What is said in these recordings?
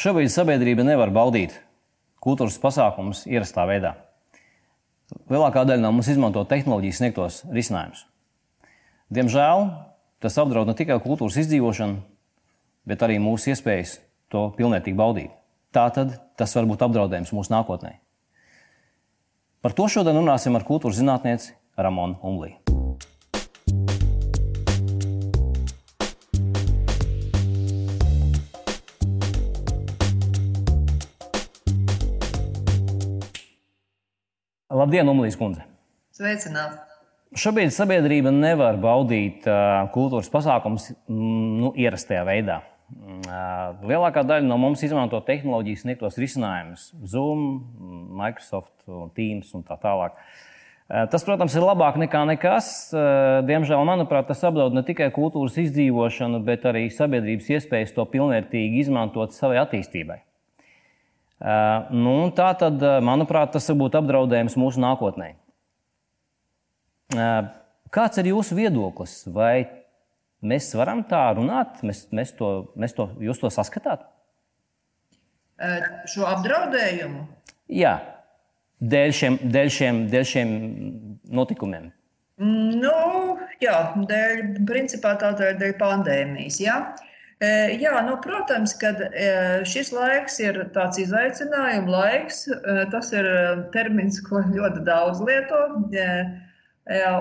Šobrīd sabiedrība nevar baudīt kultūras pasākumus ierastā veidā. Lielākā daļa no mums izmanto tehnoloģijas sniegtos risinājumus. Diemžēl tas apdraud ne tikai kultūras izdzīvošanu, bet arī mūsu iespējas to pilnvērtīgi baudīt. Tātad tas var būt apdraudējums mūsu nākotnē. Par to šodien runāsim ar kultūras zinātnieci Ramonu Umlī. Labdien, Umlīs kundze! Sveicināti! Šobrīd sabiedrība nevar baudīt kultūras pasākumus mm, nu, ierastajā veidā. Uh, lielākā daļa no mums izmanto tehnoloģijas sniegtos risinājumus, Zoom, Microsoft, Teams un tā tālāk. Tas, protams, ir labāk nekā nekas. Diemžēl, manuprāt, tas apdraud ne tikai kultūras izdzīvošanu, bet arī sabiedrības iespējas to pilnvērtīgi izmantot savai attīstībai. Nu, tā tad, manuprāt, tas var būt apdraudējums mūsu nākotnē. Kāds ir jūsu viedoklis? Vai mēs varam tā runāt? Mēs, mēs to, mēs to, jūs to saskatāt? Šo apdraudējumu? Jā, dēļ šiem, dēļ šiem, dēļ šiem notikumiem. Nu, jā, dēļ, principā tā dēļ pandēmijas. Jā. Ja? Jā, nu, protams, ka šis laiks ir tāds izaicinājuma laiks. Tas ir termins, ko ļoti daudz lieto.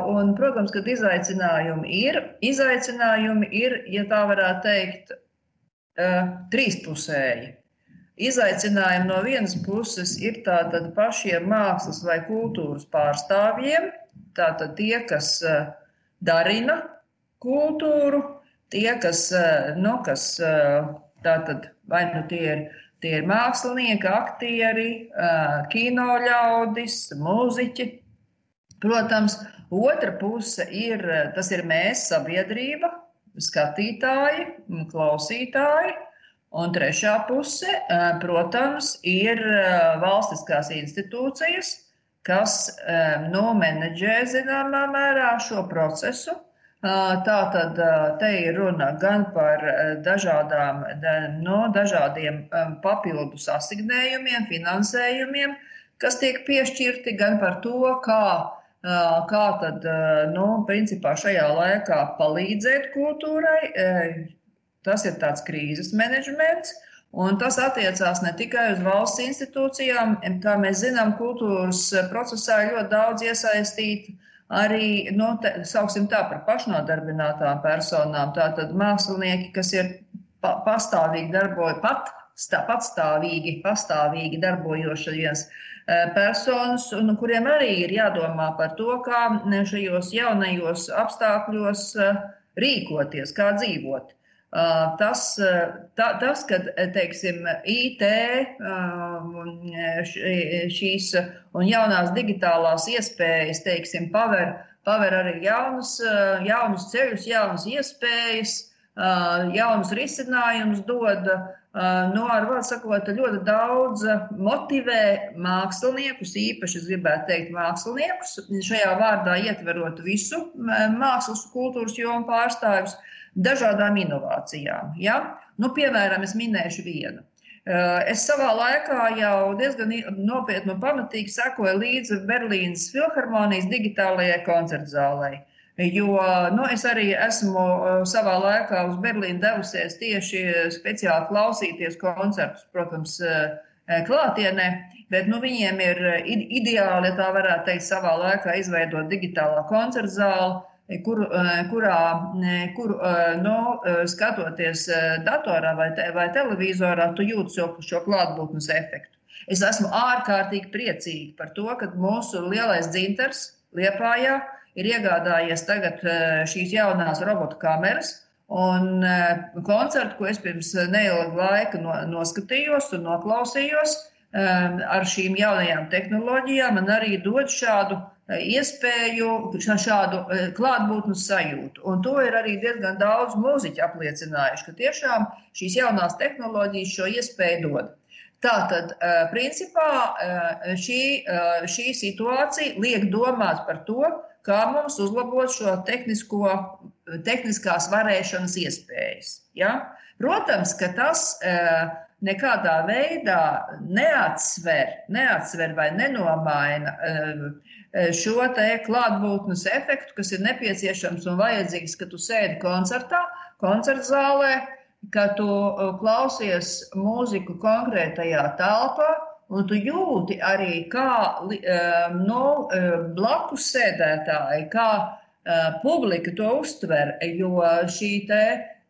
Un, protams, ka izaicinājumi ir. Izaicinājumi ir, ja tā varētu teikt, trīspusēji. Izaicinājumi no vienas puses ir tātad pašiem mākslas vai kultūras pārstāvjiem, tātad tie, kas darina kultūru, tie, kas, eh, nu, kas eh, tātad vai nu tie ir, tie ir mākslinieki, aktieri, eh, kino ļaudis, mūziķi. Protams, otra puse ir, tas ir mēs, sabiedrība, skatītāji, klausītāji. Un trešā puse, protams, ir valstiskās institūcijas, kas nu, menedžē zināmā mērā šo procesu Tā tad te ir runa gan par dažādām, no dažādiem papildus asignējumiem, finansējumiem, kas tiek piešķirti, gan par to, kā, kā tad, nu, principā šajā laikā palīdzēt kultūrai. Tas ir tāds krīzes menedžments. Un tas attiecās ne tikai uz valsts institūcijām, kā mēs zinām, kultūras procesā ļoti daudz iesaistīti arī, nu, te, tā par pašnodarbinātām personām, tātad mākslinieki, kas ir pa, pastāvīgi darbojas, pat stā, patstāvīgi, pastāvīgi darbojošies e, personas, un kuriem arī ir jādomā par to, kā šajos jaunajos apstākļos e, rīkoties, kā dzīvot. Tas, tā, tas ka teiksim, IT šīs un jaunās digitālās iespējas teiksim, paver, paver arī jaunus, jaunus ceļus, jaunas iespējas, jaunus risinājumus dod. Nu, ar vārdu sakot, ļoti daudz motivē māksliniekus, īpaši es gribētu teikt māksliniekus, šajā vārdā ietverot visu mākslas kultūras jomu pārstāvjus dažādām inovācijām. Ja? Nu, piemēram, es minēšu vienu. Eh, es savā laikā jau diezgan nopietni un pamatīgi sekoju līdzi Berlīnas filharmonijas digitālajai koncertzālei. Jo nu, es arī esmu eh, savā laikā uz Berlīnu devusies tieši speciāli klausīties koncertus, protams, eh, klātienē, bet nu, viņiem ir ideāli, ja tā varētu teikt, savā laikā izveidot digitālā koncertzāli kur, eh, kurā, kur, eh, nu, eh, skatoties datorā vai, te, vai televizorā, tu jūti šo, šo klātbūtnes efektu. Es esmu ārkārtīgi priecīga par to, ka mūsu lielais dzintars Liepājā ir iegādājies tagad šīs jaunās robotu kameras. Un koncertu, ko es pirms neilga laika no, noskatījos un noklausījos, ar šīm jaunajām tehnoloģijām, man arī dod šādu iespēju šādu e, klātbūtnes sajūtu. Un to ir arī diezgan daudz mūziķu apliecinājuši, ka tiešām šīs jaunās tehnoloģijas šo iespēju dod. Tātad, e, principā, e, šī, šī situācija liek domāt par to, kā mums uzlabot šo tehnisko, tehniskās varēšanas iespējas. Ja? Protams, ka tas nekādā veidā neatsver, neatsver vai nenomaina šo te klātbūtnes efektu, kas ir nepieciešams un vajadzīgs, kad tu sēdi koncertā, koncerta zālē, kad tu klausies mūziku konkrētajā telpā, un tu jūti arī, kā no, blakus sēdētāji, kā publika to uztver, jo šī te,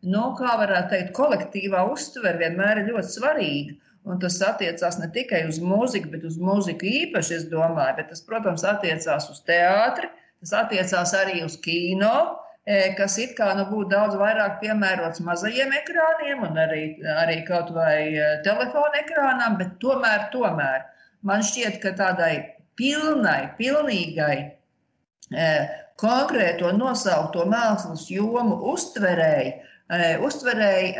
nu, kā varētu teikt, kolektīvā uztver vienmēr ir ļoti svarīga. Un tas attiecās ne tikai uz mūziku, bet uz mūziku īpaši, es domāju, bet tas, protams, attiecās uz teātri, tas attiecās arī uz kino, kas it kā nu, būtu daudz vairāk piemērots mazajiem ekrāniem un arī, arī kaut vai telefona ekrānām, bet tomēr, tomēr man šķiet, ka tādai pilnai, pilnīgai konkrēto nosaukto mākslas jomu uztverēji, uztverēji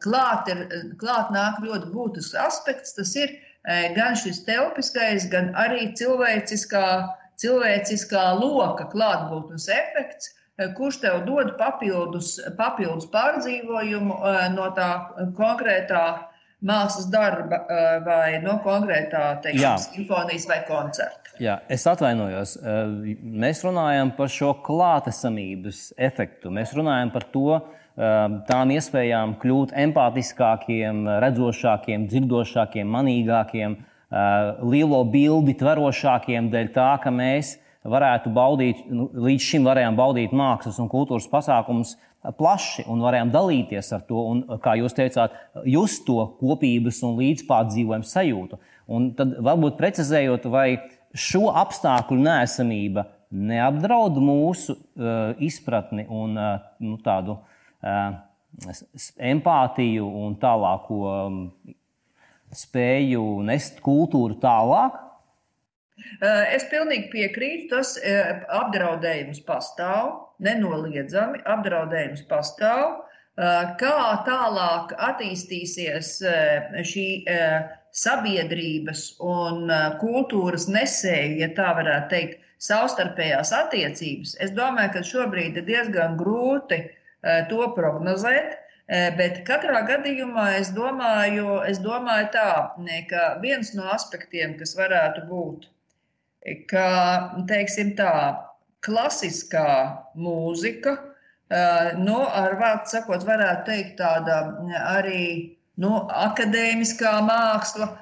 klāt, ir, klāt nāk ļoti būtisks aspekts. Tas ir gan šis telpiskais, gan arī cilvēciskā, cilvēciskā loka klātbūtnes efekts, kurš tev dod papildus, papildus pārdzīvojumu no tā konkrētā mākslas darba vai no konkrētā teiksim, simfonijas vai koncerta. Jā, es atvainojos. Mēs runājam par šo klātesamības efektu. Mēs runājam par to, tām iespējām kļūt empātiskākiem, redzošākiem, dzirdošākiem, manīgākiem, lielo bildi tverošākiem, dēļ tā, ka mēs varētu baudīt, nu, līdz šim varējām baudīt mākslas un kultūras pasākumus plaši un varējām dalīties ar to, un, kā jūs teicāt, just to kopības un līdzpārdzīvojumu sajūtu. Un tad varbūt precizējot, vai šo apstākļu nēsamība neapdraud mūsu uh, izpratni un uh, nu, tādu uh, empātiju un tālāko um, spēju nest kultūru tālāk? Es pilnīgi piekrītu. Tas apdraudējums pastāv, nenoliedzami apdraudējums pastāv. Kā tālāk attīstīsies šī sabiedrības un kultūras nesēju, ja tā varētu teikt, savstarpējās attiecības, es domāju, ka šobrīd ir diezgan grūti to prognozēt. Bet katrā gadījumā es domāju, es domāju tā, ka viens no aspektiem, kas varētu būt, ka, teiksim tā, klasiskā mūzika, nu, ar vārdu sakot, varētu teikt tāda arī nu, akadēmiskā māksla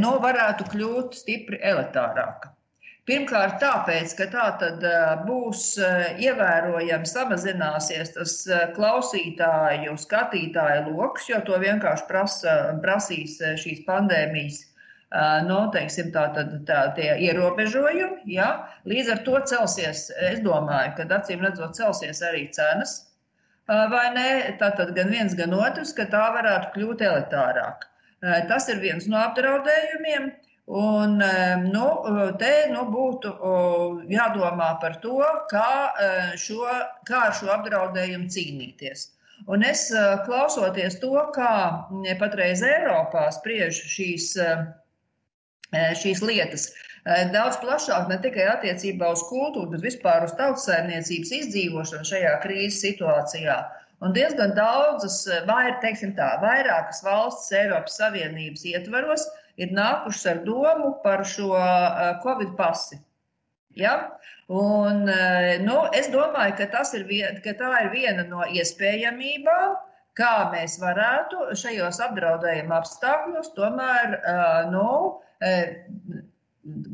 nu, varētu kļūt stipri elitārāka. Pirmkārt, tāpēc, ka tā tad būs ievērojami samazināsies tas klausītāju, skatītāju lokus, jo to vienkārši prasa, prasīs šīs pandēmijas nu, teiksim, tā, tad, tā, tie ierobežojumi. Ja? Līdz ar to celsies, es domāju, ka acīm redzot, celsies arī cenas vai ne? Tātad gan viens, gan otrs, ka tā varētu kļūt elitārāk. Tas ir viens no apdraudējumiem. Un, nu, te nu, būtu jādomā par to, kā, šo, kā ar šo apdraudējumu cīnīties. Un es klausoties to, kā patreiz Eiropā spriež šīs, šīs lietas, daudz plašāk, ne tikai attiecībā uz kultūru, bet vispār uz tautssaimniecības izdzīvošanu šajā krīzes situācijā. Un diezgan daudzas, vair, teiksim tā, vairākas valstis Eiropas Savienības ietvaros ir nākušas ar domu par šo Covid pasi. Ja? Un, nu, es domāju, ka, ir vien, ka tā ir viena no iespējamībām, kā mēs varētu šajos apdraudējuma apstākļos tomēr nu,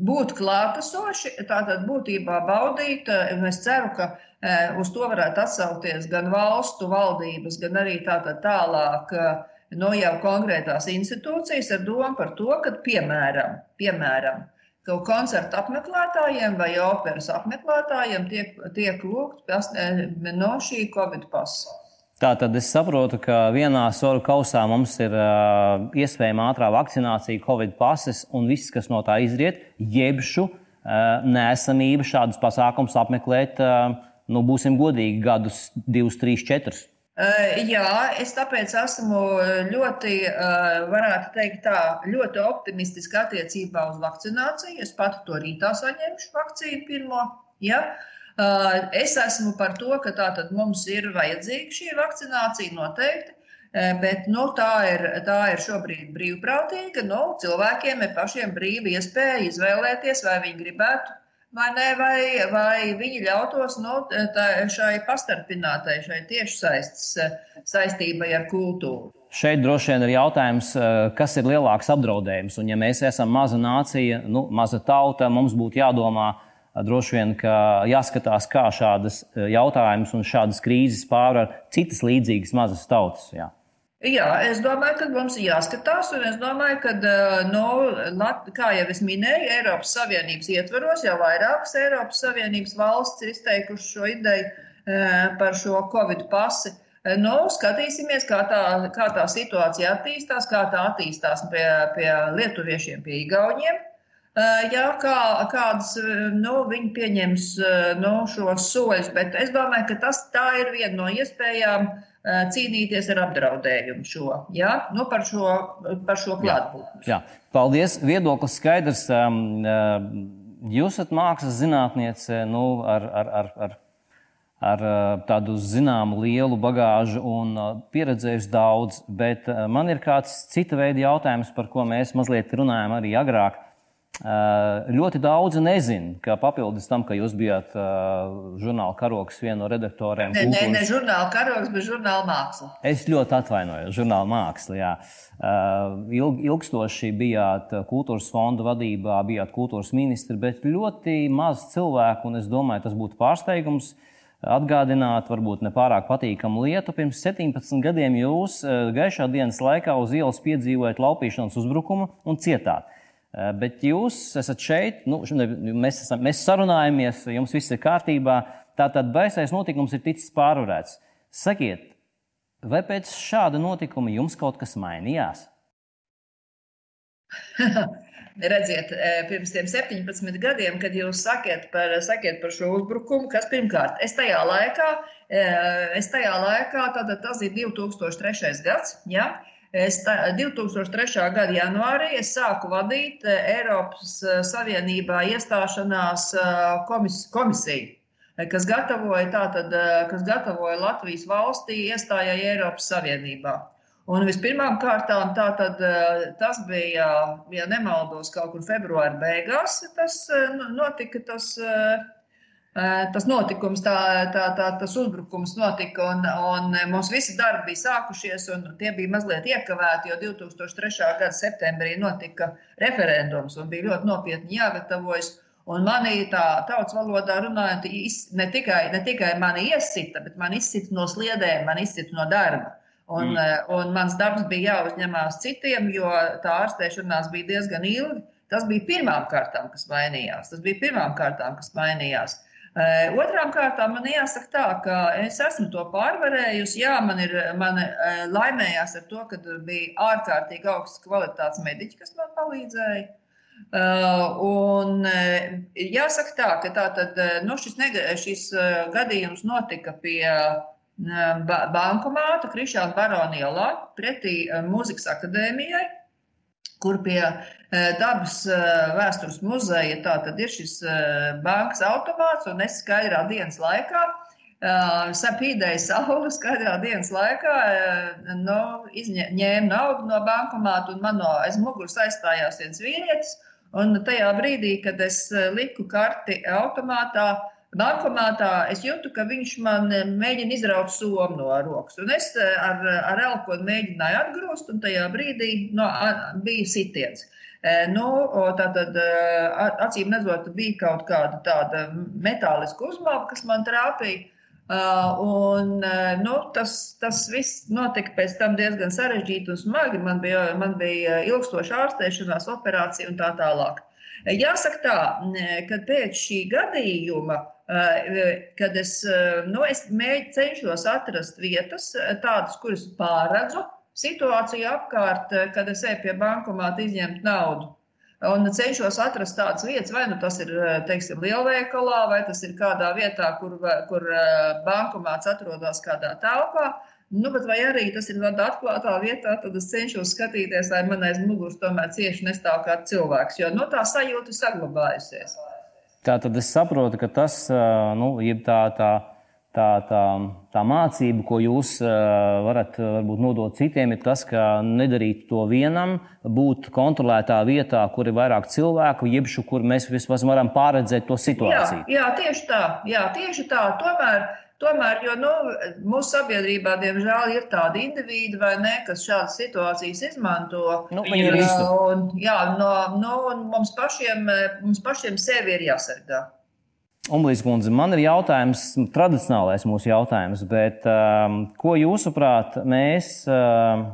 būt klātesoši, tātad būtībā baudīt. Es ceru, ka uz to varētu atsaukties gan valstu valdības, gan arī tālāk no jau konkrētās institūcijas ar domu par to, ka piemēram, piemēram ka koncertu apmeklētājiem vai operas apmeklētājiem tiek, tiek lūgts no šī Covid pasa. Tā tad es saprotu, ka vienā soru kausā mums ir uh, iespējama ātrā vakcinācija, covid pases un viss, kas no tā izriet, jebšu uh, nesamība šādus pasākumus apmeklēt, uh, nu, būsim godīgi, gadus, divus, trīs, četrus. Jā, es tāpēc esmu ļoti, varētu teikt, tā, ļoti optimistiski attiecībā uz vakcināciju. Es pati to rītā saņemšu vakcīnu pirmo. Ja? Es esmu par to, ka tātad mums ir vajadzīga šī vakcinācija noteikti. Bet nu, tā, ir, tā ir šobrīd brīvprātīga. Nu, cilvēkiem ir pašiem brīvi iespēja izvēlēties, vai viņi gribētu vai, ne, vai, vai viņi ļautos no, nu, tā, šai pastarpinātai, šai tiešsaistes saistībai ar kultūru. Šeit droši vien ir jautājums, kas ir lielāks apdraudējums. Un, ja mēs esam maza nācija, nu, maza tauta, mums būtu jādomā, droši vien, ka jāskatās, kā šādas jautājumas un šādas krīzes pārvar citas līdzīgas mazas tautas. Jā. Jā, es domāju, ka mums ir jāskatās, un es domāju, ka, no, nu, kā jau es minēju, Eiropas Savienības ietvaros jau vairākas Eiropas Savienības valsts ir izteikušas šo ideju par šo Covid pasi. Nu, skatīsimies, kā tā, kā tā situācija attīstās, kā tā attīstās pie, pie lietuviešiem, pie igauņiem. Jā, kā, kādas nu, viņi pieņems nu, šos soļus, bet es domāju, ka tas tā ir viena no iespējām cīnīties ar apdraudējumu šo, ja? nu, par šo, par šo klātbūtni. Jā, jā, paldies. Viedoklis skaidrs. Jūs esat mākslas zinātniece nu, ar, ar, ar, ar, ar tādu zināmu lielu bagāžu un pieredzējusi daudz, bet man ir kāds cita veida jautājums, par ko mēs mazliet runājam arī agrāk. Ļoti daudzi nezina, ka papildus tam, ka jūs bijāt uh, žurnāla karoks, viena no redaktoriem. Nē, kultūras... nē, ne žurnāla karoks, bet žurnāla māksla. Es ļoti atvainojos, žurnāla māksla. Jā. Uh, ilg, ilgstoši bijāt kultūras fonda vadībā, bijāt kultūras ministri, bet ļoti maz cilvēku, un es domāju, tas būtu pārsteigums. Atgādināt, varbūt ne pārāk patīkamu lietu. Pirms 17 gadiem jūs gaišā dienas laikā uz ielas piedzīvojat laupīšanas uzbrukumu un cietāt. Bet jūs esat šeit, nu, mēs, esam, mēs sarunājamies, jums viss ir kārtībā. Tātad baisais notikums ir ticis pārvarēts. Sakiet, vai pēc šāda notikuma jums kaut kas mainījās? Redziet, pirms tiem 17 gadiem, kad jūs sakiet par, sakiet par šo uzbrukumu, kas pirmkārt, es tajā laikā, es tajā laikā tātad tas ir 2003. gads, ja? Es tā, 2003. gada janvārī es sāku vadīt eh, Eiropas eh, Savienībā iestāšanās eh, komis, komisiju, kas gatavoja, tātad, kas gatavoja Latvijas valstī iestājai Eiropas Savienībā. Un vispirmām kārtām tātad, tas bija, ja nemaldos, kaut kur februāra beigās tas notika. Tas, tas notikums, tā, tā, tā, tas uzbrukums notika, un, un mums visi darbi bija sākušies, un tie bija mazliet iekavēti, jo 2003. gada septembrī notika referendums, un bija ļoti nopietni jāgatavojas. Un manī tā tautas valodā runājot, ne tikai, ne tikai mani iesita, bet man izsita no sliedēm, man izsita no darba. Un, mm. un mans darbs bija jāuzņemās citiem, jo tā ārstēšanās bija diezgan ilga. Tas bija pirmām kārtām, kas mainījās. Tas bija pirmām kārtām, kas mainījās. Eh, otrām kārtām man jāsaka tā, ka es esmu to pārvarējusi. Jā, man ir man eh, laimējās ar to, ka bija ārkārtīgi augsts kvalitātes mediķi, kas man palīdzēja. Uh, un jāsaka tā, ka tā tad, nu, šis, nega, šis gadījums notika pie bankomāta Krišāna Baronielā pretī Mūzikas akadēmijai kur pie eh, dabas eh, vēstures muzeja tātad ir šis eh, bankas automāts, un es skaidrā dienas laikā sapīdēju sauli skaidrā dienas laikā, no, izņēmu naudu no bankomāta un man no aiz muguras aizstājās viens vīrietis. Un tajā brīdī, kad es liku karti automātā, bankomātā, es jūtu, ka viņš man mēģina izraut somu no rokas. Un es eh, ar, ar elponu mēģināju atgrūst, un tajā brīdī no, bija sitiens. Eh, nu, tā tad eh, acīm redzot, bija kaut kāda tāda metāliska uzmāva, kas man trāpīja. Uh, un, uh, nu, tas, tas viss notika pēc tam diezgan sarežģīti un smagi. Man bija, man bija ilgstoša ārstēšanās, operācija un tā tālāk. Jāsaka tā, ka pēc šī gadījuma kad es, nu, es mēģinu cenšos atrast vietas, tādas, kuras pārredzu situāciju apkārt, kad es eju pie bankomāta izņemt naudu. Un cenšos atrast tādas vietas, vai nu tas ir, teiksim, lielveikalā, vai tas ir kādā vietā, kur, kur bankomāts atrodas kādā telpā. Nu, vai arī tas ir tādā atklātā vietā, tad es cenšos skatīties, lai man aiz muguras tomēr cieši nestāv kāds cilvēks, jo nu, tā sajūta saglabājusies. Tā tad es saprotu, ka tas nu, ir tā, tā tā, tā, tā mācība, ko jūs varat varbūt, nodot citiem, ir tas, ka nedarīt to vienam, būt kontrolētā vietā, kur ir vairāk cilvēku, jeb kur mēs vismaz varam pārredzēt to situāciju. Jā, jā tieši tā. Jā, tieši tā. Tomēr, tomēr jo, nu, mūsu sabiedrībā, diemžēl, ir tādi individi, ne, kas šādas situācijas izmanto. Nu, viņi ir visi. Jā, no, no, mums, pašiem, mums pašiem sevi ir jāsargā. Umblīs kundze, man ir jautājums, tradicionālais mūsu jautājums, bet um, ko jūsuprāt mēs, um,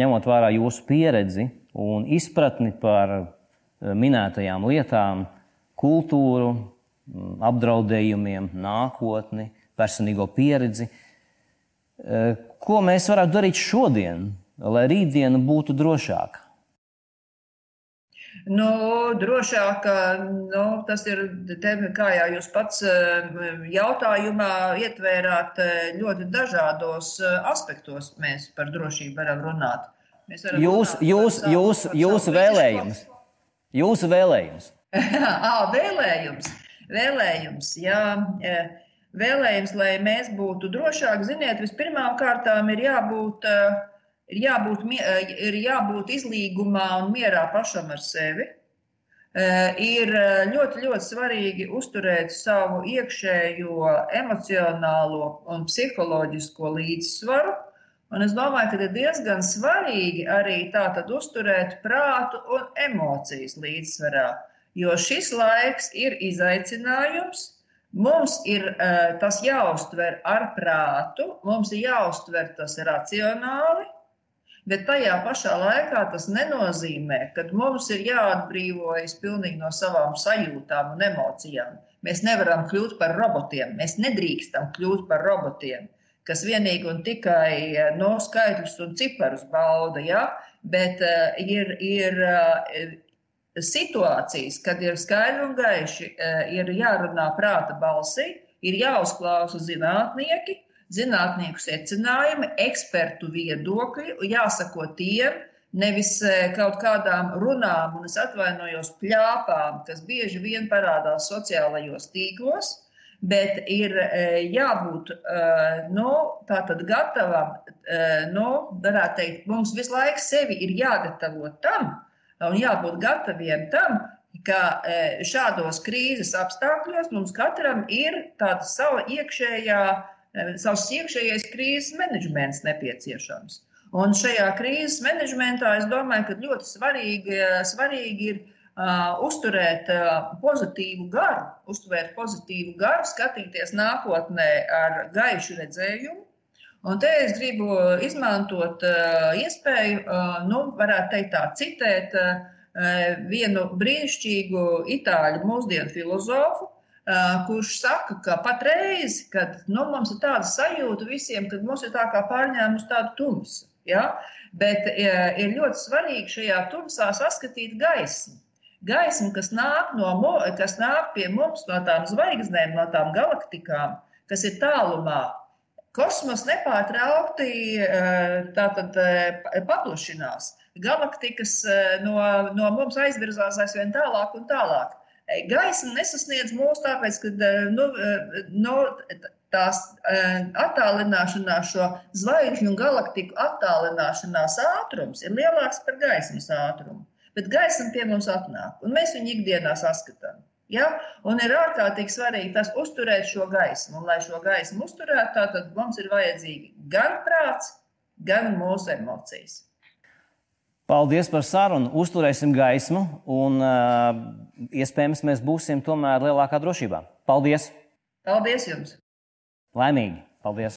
ņemot vērā jūsu pieredzi un izpratni par uh, minētajām lietām, kultūru, mm, apdraudējumiem, nākotni, personīgo pieredzi, uh, ko mēs varētu darīt šodien, lai rītdiena būtu drošāka? Nu, drošāk, nu, tas ir tēma, kā jau jūs pats jautājumā ietvērāt, ļoti dažādos aspektos mēs par drošību varam runāt. Varam jūs, runāt jūs, savu, jūs, jūsu vēlējums. Jūsu vēlējums. à, vēlējums. Vēlējums, jā. Vēlējums, lai mēs būtu drošāki, ziniet, vispirmām kārtām ir jābūt uh, ir jābūt, eh, ir jābūt izlīgumā un mierā pašam ar sevi. Eh, ir eh, ļoti, ļoti svarīgi uzturēt savu iekšējo emocionālo un psiholoģisko līdzsvaru. Un es domāju, ka ir diezgan svarīgi arī tātad uzturēt prātu un emocijas līdzsvarā, jo šis laiks ir izaicinājums. Mums ir uh, tas jāuztver ar prātu, mums ir jāuztver tas racionāli, Bet tajā pašā laikā tas nenozīmē, ka mums ir jāatbrīvojas pilnīgi no savām sajūtām un emocijām. Mēs nevaram kļūt par robotiem, mēs nedrīkstam kļūt par robotiem, kas vienīgi un tikai eh, no skaitļus un ciparus bauda. Ja? Bet uh, ir, ir uh, situācijas, kad ir skaidri un gaiši, uh, ir jārunā prāta balsī, ir jāuzklausa zinātnieki, zinātnieku secinājumi, ekspertu viedokļi, jāsako tiem, nevis e, kaut kādām runām, un es atvainojos pļāpām, kas bieži vien parādās sociālajos tīklos, bet ir e, jābūt e, nu, tātad gatavam, nu, varētu teikt, mums visu laiku sevi ir jāgatavo tam un jābūt gataviem tam, ka šādos krīzes apstākļos mums katram ir tāda sava iekšējā savs iekšējais krīzes menedžments nepieciešams. Un šajā krīzes menedžmentā es domāju, ka ļoti svarīgi, svarīgi ir uh, uzturēt uh, pozitīvu garu, uzturēt pozitīvu garu, skatīties nākotnē ar gaišu redzējumu. Un te es gribu izmantot uh, iespēju, uh, nu, varētu teikt tā, citēt uh, vienu brīnišķīgu itāļu mūsdienu filozofu, kurš saka, ka patreiz, kad nu, mums ir tāda sajūta visiem, ka mums ir tā kā pārņēmusi tādu tumsu. Ja? Bet ir ļoti svarīgi šajā tumsā saskatīt gaismu. Gaismu, kas nāk, no, kas nāk pie mums no tām zvaigznēm, no tām galaktikām, kas ir tālumā. Kosmos nepārtraukti tātad, paplašinās. Galaktikas no, no mums aizvirzās aizvien tālāk un tālāk. Gaisma nesasniedz mūs, tāpēc, ka nu, nu, tās attālināšanās, šo zvaigžņu un galaktiku attālināšanās ātrums ir lielāks par gaismas ātrumu. Bet gaisma pie mums atnāk, un mēs viņu ikdienā saskatām. Ja? Un ir ārkārtīgi svarīgi tas uzturēt šo gaismu. Un, lai šo gaismu uzturētu, tad mums ir vajadzīgi gan prāts, gan mūsu emocijas. Paldies par sarunu. Uzturēsim gaismu, un uh, iespējams mēs būsim tomēr lielākā drošībā. Paldies! Paldies jums! Laimīgi! Paldies!